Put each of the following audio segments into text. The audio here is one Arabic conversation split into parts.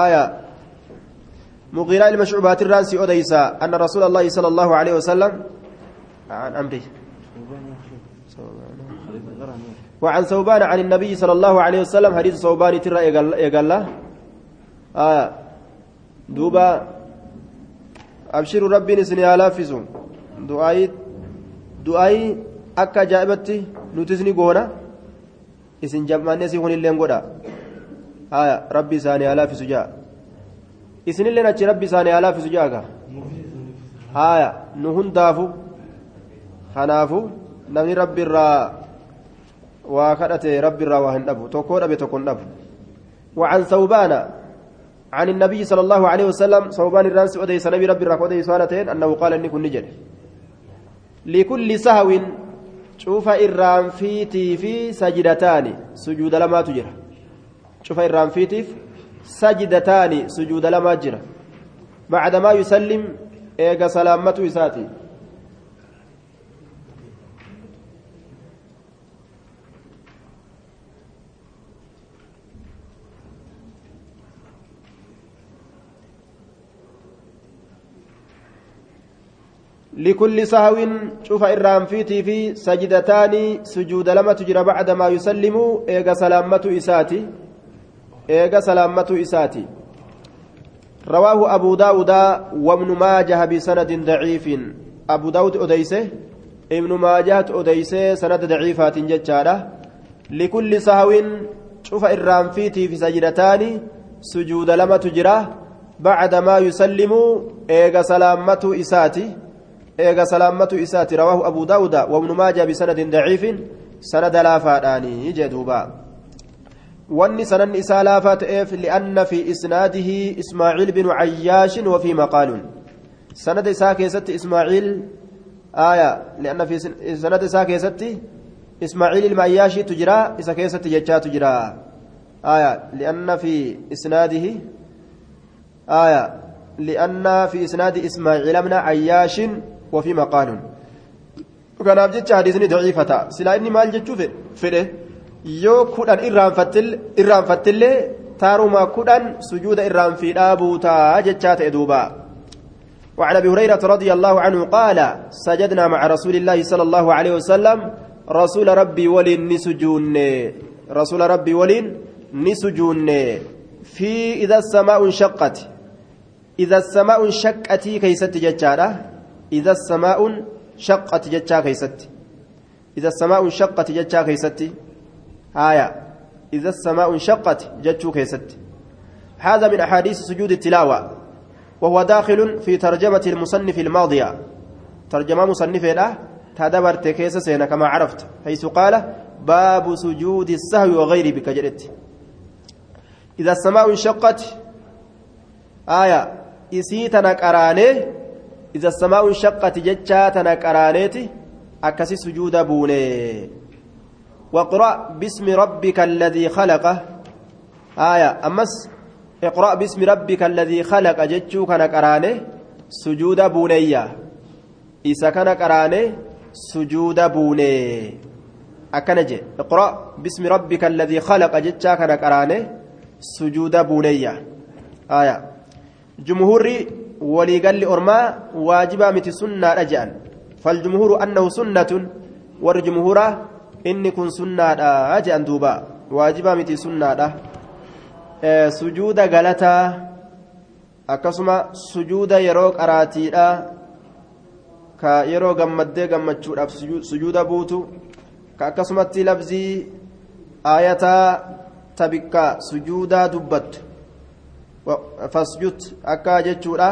آية. مغيرة المشعوبات الرانسي أديسا أن رسول الله صلى الله عليه وسلم عن أمره. وعن ثوبان عن النبي صلى الله عليه وسلم. حديث ثوبان ترى يقال له. آية. دوبا. أبشروا ربي نسني ألافسوا دعاي دعاي أكا جائبتي. نتسني قونا. إسن جمعني سيخون اللين ربي ساني ألافسوا جاء إسن اللين أتش ربي ساني ألافسوا جاء آية نهن دافو خنافو نمني ربي الرّا waa kadhate rabbi irraa waa hin dhabu tokkoo dhabe tokko hin dhabu وعن ثوبان عن النبي صلى الله عليه وسلم ثوبان الرانس أديس نبي ربي رك أديس أنه قال إني كن نجد. لكل سهو شوف إرام فيتي في سجدتان سجود لما تجرى. شوف إرام فيتي في سجدتان سجود لما تجرى بعدما يسلم إيجا سلامته يساتي. لكل سهو شوف إرام فيتي في سجدتان سجود لما تجرى بعد ما يسلم إيغا سلامة إساتي سلامة إساتي رواه أبو داود وابن ماجه بسند ضعيف أبو داود أديسه ابن ماجه أديسه سند ضعيفات ججارة لكل سهو شوف إرام فيتي في سجدتان سجود لما تجرى بعد ما يسلم إيغا سلامة إساتي eega salaammatu isaati. Rawaahu abu daawuda wabnu maaja bisanadin daciifin sanada laafaadhaanii jee duuba. Laafaa ta'eef li'anna fi isnaadihi ismaaciil binu cayyaashin wafii maqaalun sanada isaa keessatti ismaaciil aya li'anna fi sanada isaa keessatti ismaaciil ilma ayyaashiitu jira isa keessatti jechaatu jira aya li'anna fi isnaadihi aya li'anna fi isnaadi ismaaciil bna cayyaashin وفي مقال jecha hadiisni daciifa ta'a silaa inni maal jechuu fedhe yoo kudhan irraanfattillee taaruma kudhan sujuuda irraanfiidhaa buutaa jechaa ta'e duuba. وعن ابي هريره رضي الله عنه قال سجدنا مع رسول الله صلى الله عليه وسلم رسول ربي ولين نسجون رسول ربي ولين نسجون في اذا السماء انشقت اذا السماء انشقت كيست ججاله إذا السماء شقت جتشا كيست إذا السماء انشقت جتشا كيست آية. إذا السماء انشقت جتشو كيست. هذا من أحاديث سجود التلاوة. وهو داخل في ترجمة المصنف الماضية. ترجمة مصنف له. تدبر تكيس سينا كما عرفت. حيث قال باب سجود السهو وغيره بكجرت إذا السماء انشقت. آية. إسيتنا كرانيه إذا السماء انشقت جتشاتنا كرانيتي. أكسي سجود بوني. واقرأ باسم ربك الذي خلقه. آية. أمس اقرأ باسم ربك الذي خلق جتشو كان كراني سجود بونيا إذا كان كراني سجود بوني. أكنجي اقرأ باسم ربك الذي خلق جتشا كان كراني سجود بونيا آية. جمهوري waliigalli ormaa waajibaa miti sunnaadha je'an faljumhuuru annahu sunnatun warri jumhuura inni kun sunnaadha je'an duuba. Waajibaa miti sunnaadha. Sujuuda galataa akkasuma sujuuda yeroo qaraatiidha. Ka yeroo gammaddee gammachuudhaaf sujuuda buutu. Ka akkasumatti labzii aayataa tabikka sujuudaa dubbattu. Fasjud akka jechuudha.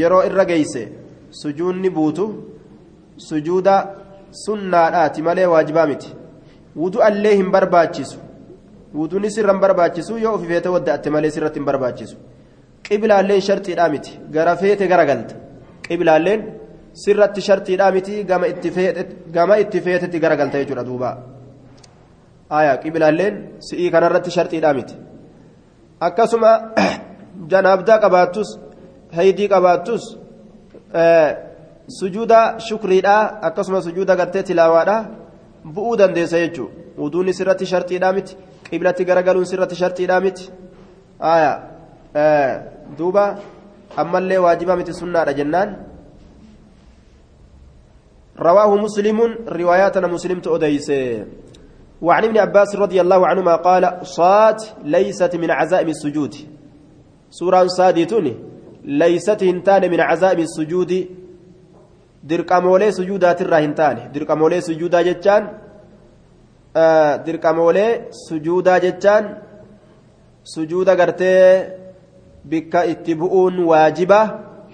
Yeroo irra geeyse sujuudni buutu. Sujuuda sunnaadhaati malee waajibaa miti. Wudu'allee hin barbaachisu. Wuduuni sirra hin barbaachisu yoo ofi feete wadda'atte malee sirratti hin barbaachisu. Qiblaalleen shartiidhaa miti. Gara feete garagalta qiblaalleen sirratti shartiidhaa miti gama itti feetetti garagalta jechuudha duuba. Aayaa qiblaalleen si'ii kanarratti shartiidhaa miti. Akkasuma janaabdaa qabaattus haydii qabaattus sujuuda shukriidha akkasuma sujuuda gartee tilaawaadha bu'uu dandeessa jechuudha wuduunni sirratti shartiidhaa miti qiblatti garagaluun sirratti shartiidhaa miti duuba ammallee waajibaa miti sunnaadha jennaan رواه مسلم رواياتنا مسلم تؤديس وعن ابن عباس رضي الله عنهما قال صاد ليست من عزائم السجود سورة صادتون ليست هنتان من عزائم السجود dirqamoolee sujuudaatirraa hin taane dirqamoolee sujuudaa jechaan dirqamoolee sujuudaa jechaan sujuuda gartee bikka itti bu'uun waajiba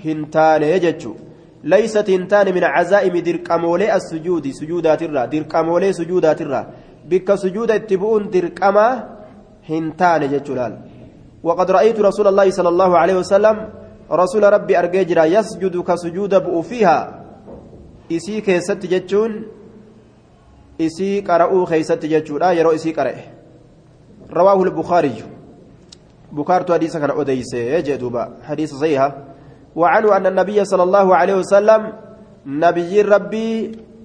hin taane jechuu laysat hin taane min cazaa'imi dirqamoolee as-sujuudi sujuudaatirraa dirqamoolee sujuudaatirraa bikka sujuuda itti bu'uun dirqamaa hin taane jechuudhaan وقد رأيت رسول الله صلى الله عليه وسلم رسول ربي أرججرا يسجد كسجود بؤ فيها isii keessatti jechuun isii qara'uu keessatti jechuudha. Yeroo isii qara'e. رواه البخاري بكارت حديث كان أديس جدوبا حديث صحيح وعنه أن النبي صلى الله عليه وسلم نبي ربي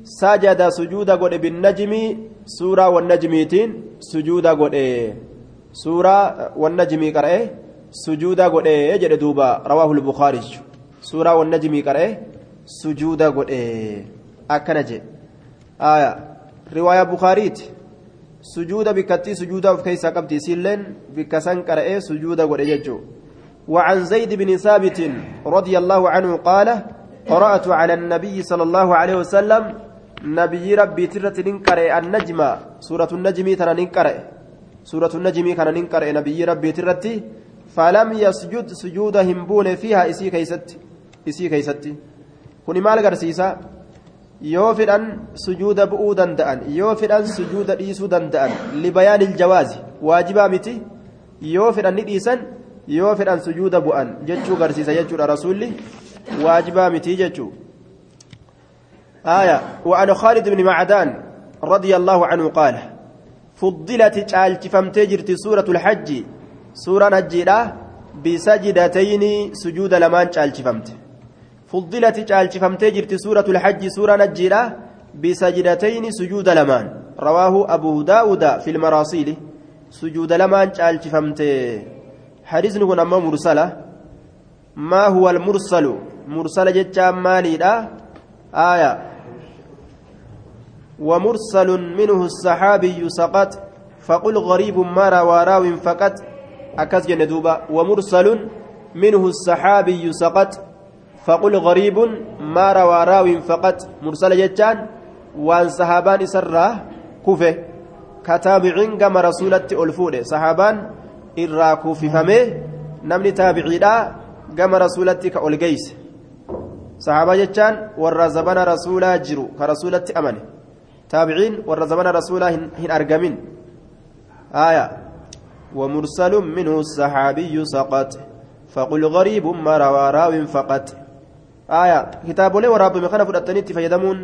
سجد سجود قد بالنجم سورة والنجميتين سجود قد سورة والنجم قرأ سجود قد جدوبا رواه البخاري سورة والنجم قرأ sujuuda godhe akkana jee aya riwaayaa bukaariiti sujuuda bikkattii sujuuda of keessaa qabdi isiilleen bikka san وعن زيد بن ثابت رضي الله عنه قال قرأت على النبي صلى الله عليه وسلم نبي ربي ترة ننكر النجم سورة النجم ترى ننكر سورة النجم كان ننكر نبي ربي ترة فلم يسجد سجود همبون فيها إسي كيست إسي كيستي kuni maal agarsiisa yoo fedhan sujuuda bu'uu danda'an yoo fedhan sujuuda dhiisuu danda'an libayaan iljawaazi waajibaa miti yoo fedhan ni dhiisan yoo fedhan sujuuda bu'an jechuu agarsiisa jechuudha rasuulli waajibaa miti jechuu آية وعن خالد بن معدان رضي الله عنه قال فضلت تعالج فمتجرت سورة الحج سورة نجيرة بسجدتين سجود لمان تعالج فمته فضلت جالشفمتي جرت سورة الحج سورة نجيرة بسجدتين سجود لمان رواه أبو داود في المراسيل سجود لمان جالشفمتي حديث نكون أما مرسلة ما هو المرسل مرسل جتشام مالي آية ومرسل منه الصحابي سقط فقل غريب ما روى راو فقط أكز جندوبا ومرسل منه الصحابي سقط فقل غريب ما روى راو فقط مرسل جتان وان صحابان سرة كوفة كتابعين كما رسولة ألفود صحابان إرى كوفي فمه نمني تابعيدا كما رسولة كأولجيس صحابة جتان ورى زبان رسولا جرو كرسولة أمنه تابعين ورى زبان رسولا هن أرقمين. آية. ومرسل منه الصحابي سقط. فقل غريب ما روى راو فقط. Aya kitaabolee waraabame kana fudhatanii itti fayyadamuun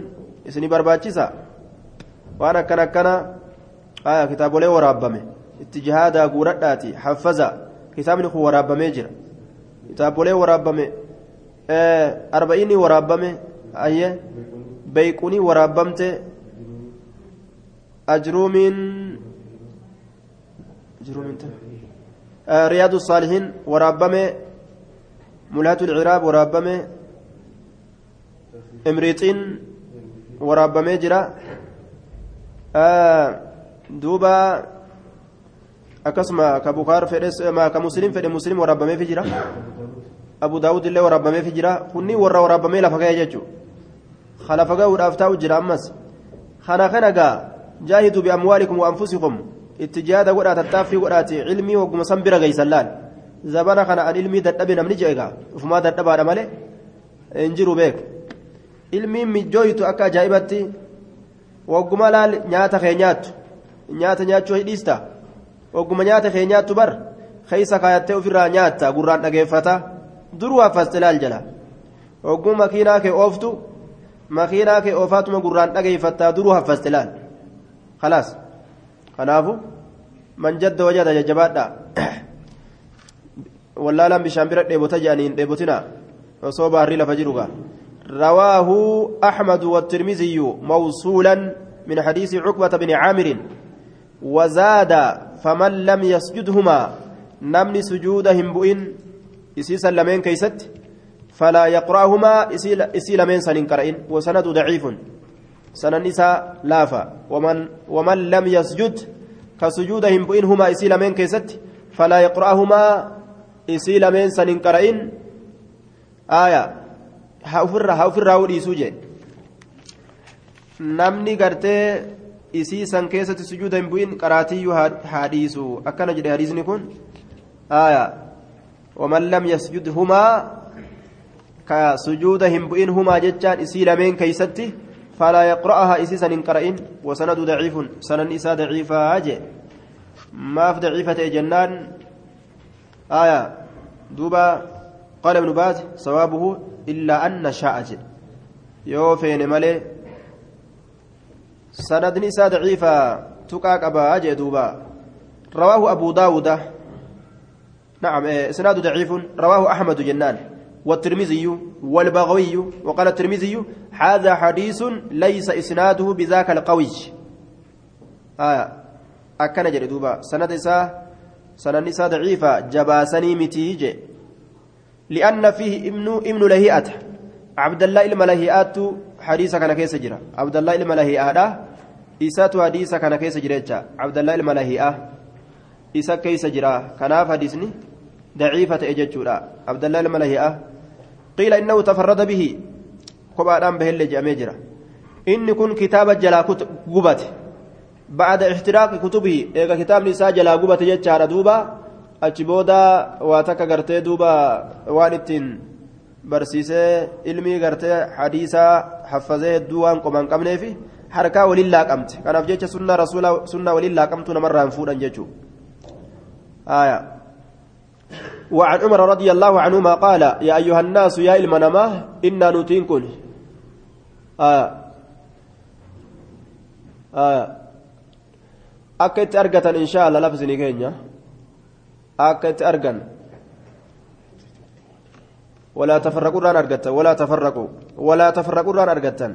isinii barbaachisa waan akkana akkana aya kitaabolee waraabame itti jihaadaa guuradhaati haffaza kitaabni kun waraabamee jira kitaabolee waraabame arba'inii waraabame ayye beeyqunii waraabamte ajruumiin riyaadu saalihiin waraabame mulaatul ciraab waraabame bukaar fedhes ka muslim fedhe muslim waraabameefi jira abu daawud illee waraabameefi jira kunni warra waraabamee lafa ga'e jechuudha lafa ga'uudhaaf taa'u jira ammas kana kana gaa jaahiduu bi'amwaalikum wa anfusikum itti jihaada godhaa tattaaffii godhaati ilmii wagguma san bira geeysan laal zabana kana an ilmii dadhabe namni je'egaa ufumaa dadhabaadha malee hin jiru beeku ilmiin mijjooytu akka ajaa'ibatti wagguma laal nyaata kee nyaattu nyaata nyaachuu hidhiista wagguma nyaata kee nyaattu bar keeysa kaayattee ofirraa nyaatta gurraan dhageeffata duruu haffaste laal jala wagguma makiinaa kee ooftu makiinaa kee oofaatuma gurraan dhageeffattaa duruu haffaste laal khalaas kanaafu man jadda wajada jajjabaadha wallaalaan bishaan bira dheebota jedhaniin dheebotina osoo baarrii lafa jirugaa رواه أحمد والترمذي موصولا من حديث عقبة بن عامر وزاد فمن لم يسجدهما namni sujuuda hin bu'in isiisan lameen keeysatti falaa yaqra'ahumaa isii lameen san hin qara'in wasanadu daciifun sanan isaa laafa waman lam yasjud ka sujuuda hin bu'in humaa isii lameen keessatti falaa haa ofirraa dhiisuu jee namni gartee isii san keessatti sujuuda hin bu'in qaraatiyyuu haa dhiisu akkana jedhe hadiisni kun waman lam yasjud humaa ka sujuuda hin bu'in humaa jechaan isii lameen keeysatti yaqra'aha isii san hin qara'in wasanadu daciifun sanan isaa daciifaa jee maaf daciifa ta'e jennaan aaya duuba qaala ibnu baaz sawaabuhu illaa an nashaa'a jedhe yoo feene malee sanadni isaa daciifa tuqaa qabaa jee duuba رواه أبو داود. نعم إسناد ضعيف. رواه أحمد جنان. والترمذي والبغوي. وقال الترمذي هذا حديث ليس إسناده بذاك القوي. آه أكن جردوبا سند إسا سند إسا ضعيفة. جباسني متيج لأن فيه ابن ابن لهيئة عبد الله الملهيئات حديث كان كيس جرا. عبد الله الملهيئة إسات حديث كان كيس جرا عبد الله الملهيئة إسا كيس جرا. كناف حديثني ضعيفة إججورا. عبد الله الملهيئة قيل إنه تفرد به. كبادان به اللي جامع جرا. إن كن كتاب جلا قبت. بعد احتراق كتبه. إيغا كتاب نساء جلا قبت جتشار دوبا. أجبودا واتك غرتي دوبا وانتين barsiisee ilmii gartee hadiisaa haffazee hedduu waan qoman qabnee fi harkaa waliin laaqamte kanaaf jecha sunnaa rasuulaa sunnaa waliin laaqamtu namarraan fuudhan jechuudha. وعن عمر رضي الله عنهما قال يا أيها الناس يا المنما إنا نتينكن آه آه أكت أرقة إن شاء الله لفظني كينيا أرقن ولا تفرقوا ران أرقتا ولا تفرقوا ولا تفرقوا ران أرقتا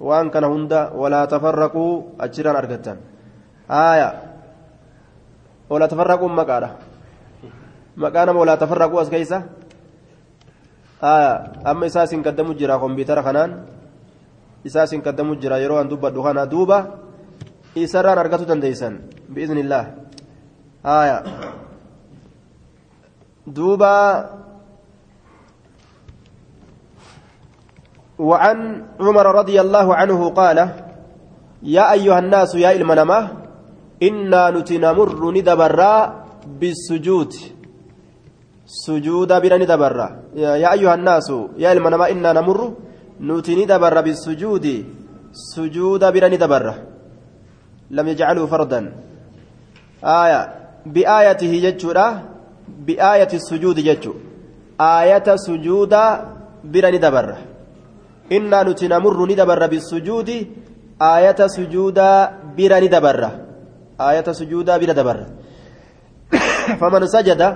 وأن كان هندا ولا تفرقوا أجران أرقتا آية ولا تفرقوا مقالة maqaan nama walaa tafarraquu as keeysa amma isaa isin kaddamu jira kompiitara kanaan isaa isin kaddamu jira yeroo an dubbadhu kana duuba isarraan argatu dandeeysan biiznillah haya duuba وعن عمر رضي الله عنه قال يا أيها الناس يا المنما إنا نتنمر ندبرا بالسجود sujuuda bira ni dabarra yaa ayyuha annaasu yaa ilma namaa innaa namurru nuti ni dabarra bisujuudi sujuuda bira ni dabarra lam sujuuda bira ni dabarra innaa nuti namurru ni dabarra bisujuudi aayata sujuuda bira ni dabarra aayata sujuuda bira dabarra faman sajada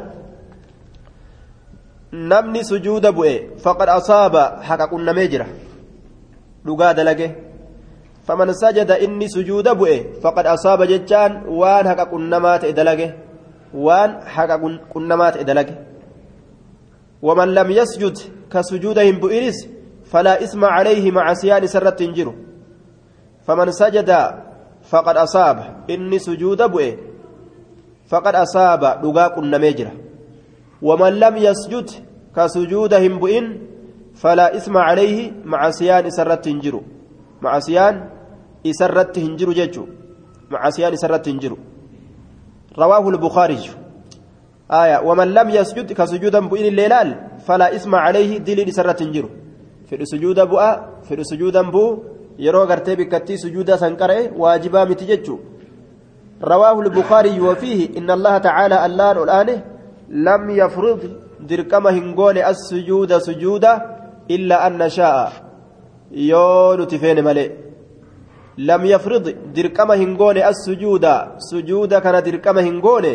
namni sujuuda bu'e faqad asaaba haqa qunnamee jira dhugaa dalage faman sajada inni sujuuda bu'e faqad asaaba jechaan waan haqa qunnamaa ta'e dalage dalage waman lam yasjud ka sujuuda hin bu'inis falaa isma calayhi macasiyaan isarratti hin jiru faman sajada faqad asaaba inni sujuuda bu'e faqad asaaba dhugaa qunnamee jira ومن لم يسجد كسجود همبئن فلا اسم عليه معصيان سرت هنجرو معصيان سرت هنجرو ججو معصيان سرت هنجرو رواه البخاري. آية ومن لم يسجد كسجود همبئن الليلال فلا اسم عليه دليل سرت هنجرو في السجود بؤا في السجود بو bikkattii sujuuda san qara'e waajibaa miti jechuu رواه البخاري وفيه إن الله تعالى ألان الآن لم يفرض دركما هنغون السجود سجودا إلا أن نشاء يون تفين ملئ. لم يفرض دركما هنغون السجود. سجودا كان دركما هنغون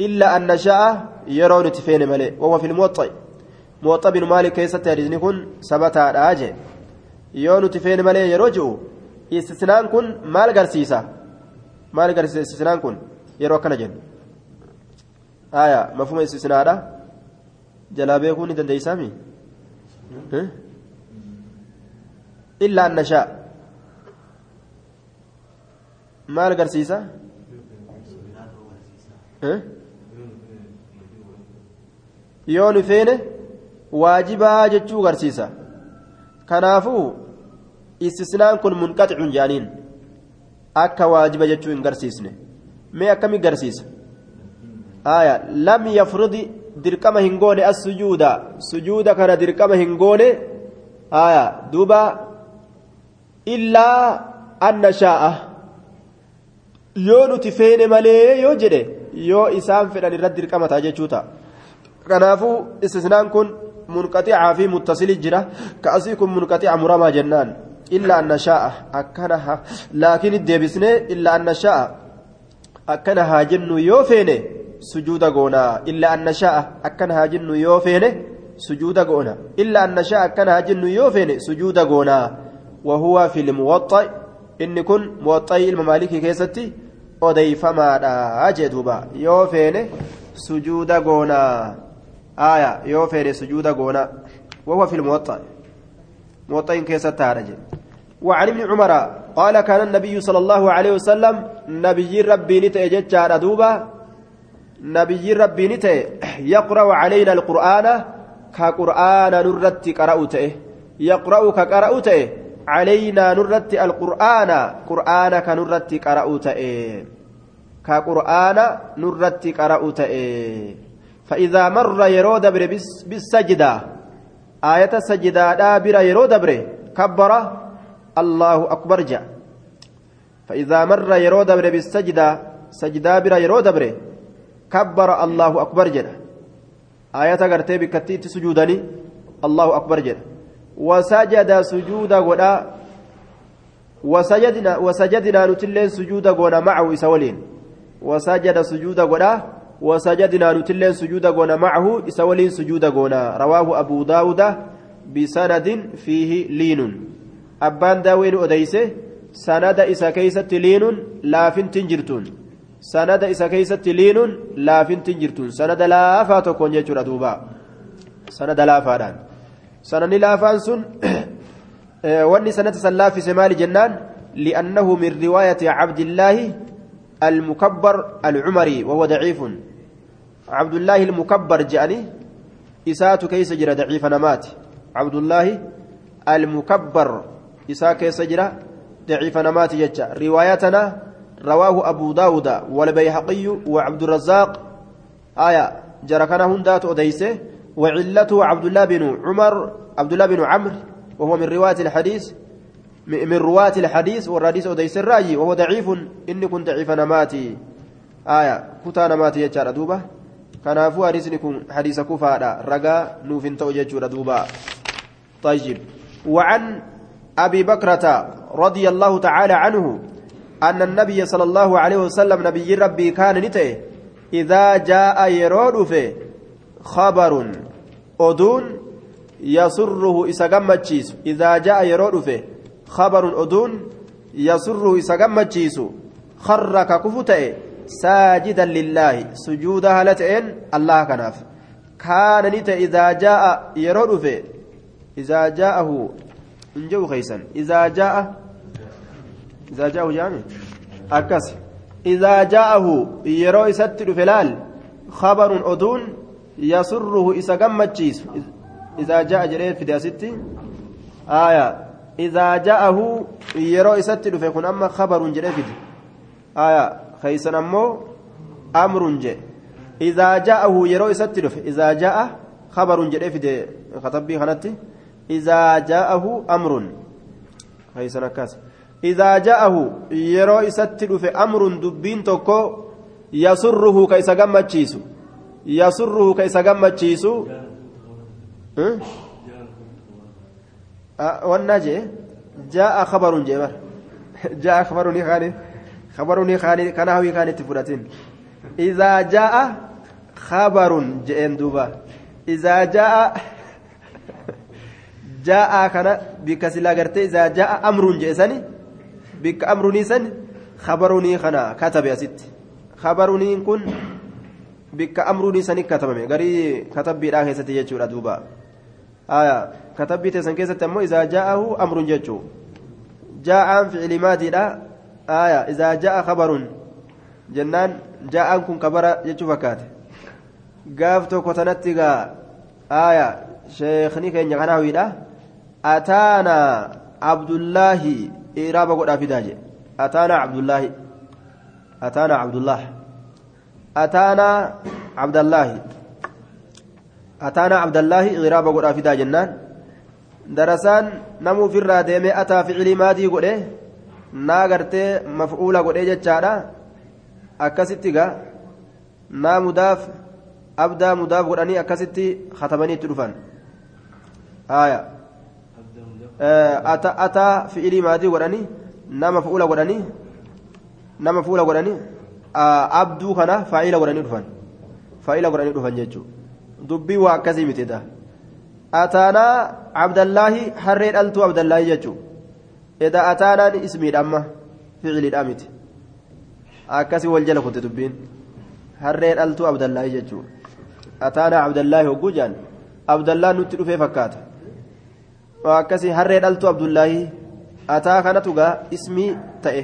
إلا أن نشاء يرون تفين ملئ وهو في الموطئ. موطئ بن مالك كيسة يرزني كن؟ سبتا راجع يون تفين ملئ يرجو استثنان كن مال قرسيسا maal agarsiisa istisnaan kun yeroo akkana jennu aya mafuma istisnaadha jalaa beekuu ni dandeeysaami illaa an nashaa maal agarsiisa yoo nu feene waajibaa jechuu agarsiisa kanaafuu istisnaan kun munqaxicun jaaniin akka waajiba jechuu hin garsiisne mee akkami garsiisa aya lam yafridi dirqama hin goone as sujuuda kana dirqama hin goone aya duuba illaa an nashaa'a yoo nuti feene malee yoo jedhe yoo isaan fedhan irratti dirqama ta'a jechuu ta'a kanaafuu istisnaan kun munqaxicaa fi muttasili jira ka'asii kun munqaxica muramaa jennaan illaa an nashaa'a akkana laakiin deebisnee illaa an nashaa'a akkana haa jennu yoo feene sujuuda goonaa illaa an nashaa'a akkana haa jennu yoo feene sujuuda goona illaa an nashaa'a akkana haa jennu yoo feene sujuuda goonaa wahuwa fi lmuwaxxa'i inni kun muwaxxa'ii ilma maalikii keessatti odeeyfamaadha jee duuba yoo feene sujuuda goonaa aya yoo feene sujuuda goonaa wahuwa fi muwaxxa'iin keessatti haadha jee وعن ابن عمر قال كان النبي صلى الله عليه وسلم نبي ربي نتأ جتشار دوبا نبي ربي نتأ يقرأ علينا القرآن كقرآن نرت قرأته يقرأ كقرأته علينا نرت القرآن. قرآن كنرت قرأته كقرآن نرت قرأته فإذا مر يرود بالسجدة. آية السجدة دابر يرود كبر. الله أكبر جاء. فإذا مر يرود بالسجدة. سجدة بر يرود كبر. الله أكبر جاء. آية قرتي بكتيت سجودني. الله أكبر جاء. وسجد سجود غدا وسجدنا وسجدنا نتلين سجود غدا معه إسولين. وسجد سجود غدا وسجدنا نتلين سجود غدا معه إسولين سجود غدا. رواه أبو داود بسند فيه لين. أبان داوين أديسة سند إسا كيست لين لافنتن جرتون سند إسا كيست لين لافنتن جرتون سند لافا تكون يجر دوبا. سند لافا دان. سنن لافان سن واني سنة سلاف سمال جنان لأنه من رواية عبد الله المكبر العمري وهو ضعيف عبد الله المكبر جاني إسات كيس جرى ضعيف نمات عبد الله المكبر إساء كيس جرى ضعيف نمات جتشا روايتنا رواه أبو داود والبيهقي وعبد الرزاق آية جرى هندات أديسه وعلته عبد الله بن عمر عبد الله بن عمرو وهو من رواية الحديث من رواة الحديث والحديث أديس الرأي وهو ضعيف إني كنت ضعيف نماتي آية كتا نماتي يجار دوبة. كان أفو حديثكم حديث كفارة رقا نوفن توجج دوبة. طيب. وعن أبي بكرة رضي الله تعالى عنه أن النبي صلى الله عليه وسلم نبي ربي كان نته إذا جاء يرود فيه خبر أدون يسره إسقمتشيس إذا جاء يرود فيه خبر أدون يسره إسقمتشيس خرك كفتئ ساجدا لله. سجودها لتئن الله كناف. كان نت إذا جاء يرود فيه. إذا جاءه انجو خيسا. إذا جاء إذا جاءه جامع. أكس إذا جاءه يرو يستر فلال. خبر أدون يسره إذا قمتشيس إذا جاء جريت في داستي آية. إذا جاءه يرو يستر فيكون أما خبر جريت آية. خيسا أمو أمر جي. إذا جاءه يرو يستر إذا جاء خبر جريت في خطبي خنتي إذا جاءه أمر. خيسا كاس إذا جاءه يرو يستر في أمر دبين توكو. يسره كيسا قمتشيسو يسره كيس gammachiisu والنجي جاء خبر جبر. جاء خبر خاني خبر خاني كان هوي خاني تفرتين إذا جاء خبر جئن دوبا. إذا جاء جاء كان بكسلا غرتي إذا جاء أمر جئسني بك أمر نيسن خبرني خنا كتب يا ست. خبرني كن bikka amruun isanii katabame garii katabbiidhaa keessatti jechuudha duuba katabbii teessan keessatti ammoo izaa jaa'ahu amruun jechuu jaa'aan ficilii maatiidha izaa jaa'a kabaruun jennaan jaa'aan kun kabara jechuu fakkaate gaaf tokko tanatti gaa aya sheekni keenya kana hawiidha ataanaa abdullaahi iraaba godhaa fidaa jedhe ataanaa abdullaahi ataanaa abdullaahi ataanaa abdallaahi ataanaa abdallaahi iraaba godhaa fidaa jennaan darasaan namuu ofirraa deemee ataa ficilii maatii godhe naa gartee maf'uula godhee jechaadha akkasitti gaa naa mudaaf abdaa mudaaf godhanii akkasitti katabanii itti dhufan ataa fi'ilii maatii godhanii nama fuula godhanii nama fuula godhanii abduu kana faa'ila godhanii dhufan. Faa'ila godhanii dhufan jechuudha dubbii waa akkasii miti ataanaa abdallaahi harree dhaltuu abdallaahi jechuudha edaa ataanaan ismiidha amma ficiliidha miti. Akkasii wal jala kutte dubbiin. Harree dhaltuu abdallaahi jechuudha ataanaa abdallaahi hogguu jaan abdallaan nutti dhufee fakkaata. Akkasii harree dhaltuu abdullaahi ataa kanatu gaa ismii ta'e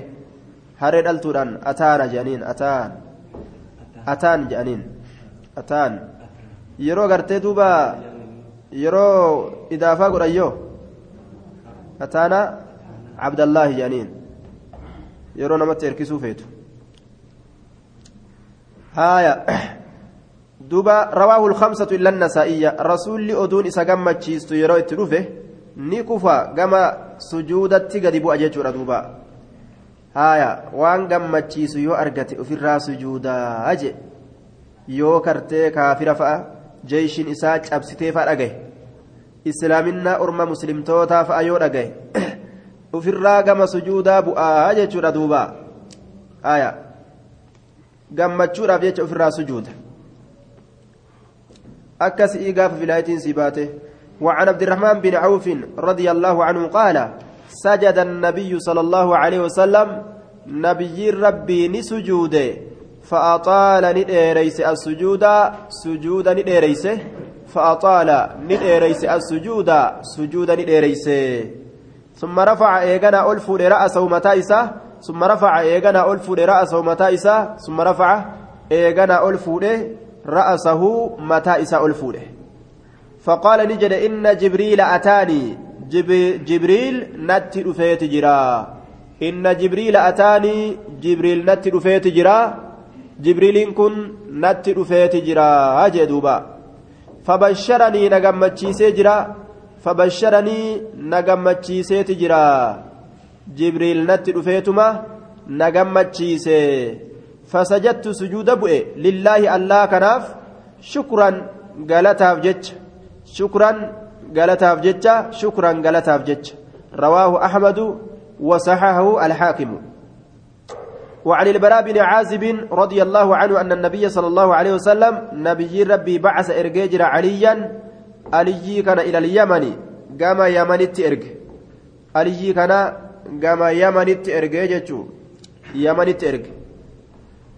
dhaltuudhaan ataana jedhaniin ataan ataan jedhaniin ataan yeroo gartee duuba yeroo idaafaa godhayyoo ataana abdallaahi jedhaniin yeroo namatti erkisuu feetu haaya duuba rawaahu lkamsatu illa annasaa'iya rasuulli oduun isa gammachiistu yeroo itti dhufe ni kufa gama sujuudatti gadi bu'a jechuudha duuba haaya waan gammachiisu yoo argate ofirraa sujuudaa je yoo kartee kaafira fa'a jeeshin isaa cabsitee fa'a dhagaye islaaminaa orma muslimtootaa fa'a yoo dhagaye ofirraa gama sujuudaa bu'aa jechuudha duuba haaya gammachuudhaaf jecha ofirraa sujuuda أكس إيقاف في الآية سباته وعن عبد الرحمن بن عوف رضي الله سجد النبي صلى الله عليه وسلم نبي ربي نسجود فأطال نديريس السجود سجود نديريس فأطال نديريس السجود سجود نديريس ثم رفع إيقنا ألف رأسه متائسة ثم رفع إيقنا ألف رأسه متائسة ثم رفع إيقنا ألف رأسه إساء الفوله فقال نجد إن جبريل أتاني. جب جبريل نت رفيت جرا إن جبريل أتاني جبريل نت رفيت جرا جبريل كن نت رفيت جرا أجدوبا فبشرني نجمتشيسي جرا فبشرني نجمتشيسي جرا جبريل نت رفيتما نجمتشيسي فسجدت سجود بؤ لله الله كناف شكرا قالتها جج شكرا قالتها جج شكرا قالتها جج رواه أحمد وصححه الحاكم وعن البراء بن عازب رضي الله عنه أن النبي صلى الله عليه وسلم نبي ربي بعث إرجاجر عليا علي كان إلى اليمن قام يمنت إرج علي كان قام يمنت إرجاجة يمنت إرج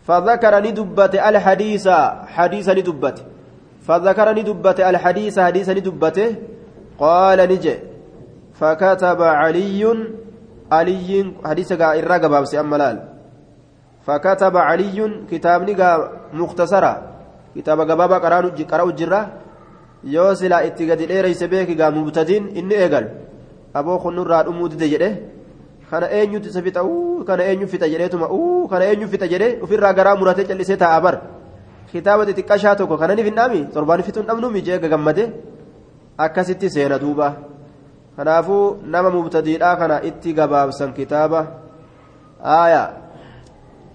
فذكر ندبت الحديث حديث ندبت فذكر ندبت الحديث حديث ندبت قال نجي فكتب علي علي حديث الرقبة بس أملال فكتب علي كتاب نقا مختصرة كتاب قبابا قرأوا الجرة يوصل اتقاد الإيريس بيك قا مبتدين إني إيقل أبو خنور راد أمود دي kana eenyutu isa fixa uu kana eenyu fixa jedheetuma uu kana eenyu fixa jedhee ofirraa garaa muratee callisee taa'a bar kitaaba xixiqqashaa tokko kana ni finnaami torbaan fituun dhabnu mijee gammade akkasitti seena duuba kanaafuu nama mubtadiidhaa kana itti gabaabsan kitaaba aaya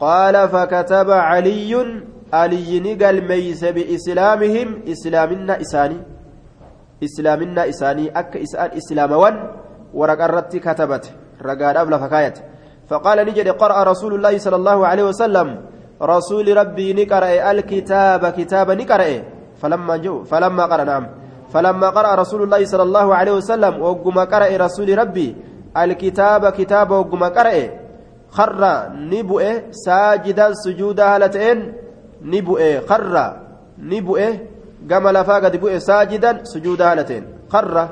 qaala fakataba caliyyun aliyyi galmeeyse biislaamihim islaaminna isaanii islaaminna isaanii akka isaan islaamawan waraqarratti katabate ragaadhaaf lafa kaayate فقال نجد قرأ رسول الله صلى الله عليه وسلم رسول ربي نقرأ الكتاب كتاب نقرأ فلما جو فلما قرأ نعم فلما قرأ رسول الله صلى الله عليه وسلم وقم قرأ رسول ربي الكتاب كتاب وقم قرأ خر نبؤ ساجدا سجودا هلتين نبؤ خر gama lafaa gadi bu'e saajidan sujuuda haala ta'een karra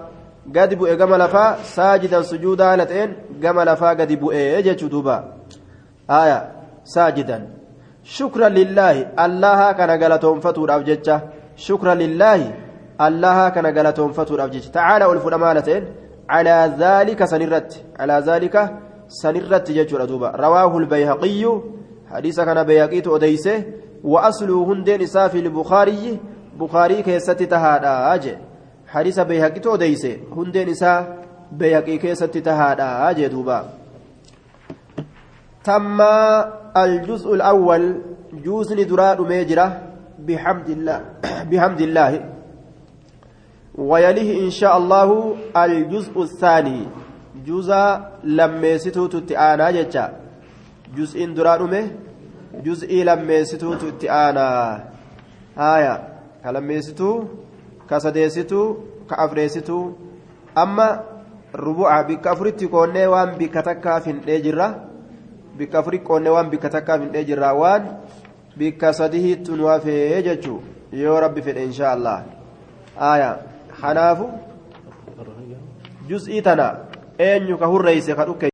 gadi bu'e gama lafaa saajidan sujuuda haala ta'een gama lafaa gadi bu'e jechuu duuba aya saajidan shukra lillaahi allaha kana galatoonfatuudhaaf jecha shukra lillaahi allaha kana galatoonfatuudhaaf jecha tacaala ol fudhama haala ta'een calaa zaalika sanirratti calaa zaalika sanirratti jechuudha duuba rawaahu lbayhaqiyyu hadiisa kana bayhaqiitu odeyse wa asluu hundeen isaa fi lbukaarii bukaarii keessatti tahaadha jee hadiisa bayhaqiitu odeyse hundeen isaa bayhaqii keessatti tahaadha jee duuba الأول جوزن دراد ميجرة بحمد الله بحمد الله ويليه إن شاء الله الجزء الثاني. جزء لميستو تتعانا جتا جزء دراد مي جزء لميستو تتعانا آية. كلميستو كسديستو كأفريستو أما ربوع بكفرتي كوني وان بكتكا في الإجرة bikka afuri qoonne waan bikka takkaaf hin dhee jirraa waan bikka sadihiittu nu hafee jechuu yoo rabbi kanaafu juz'ii tana eenyu ka hurreeyse ka dhukke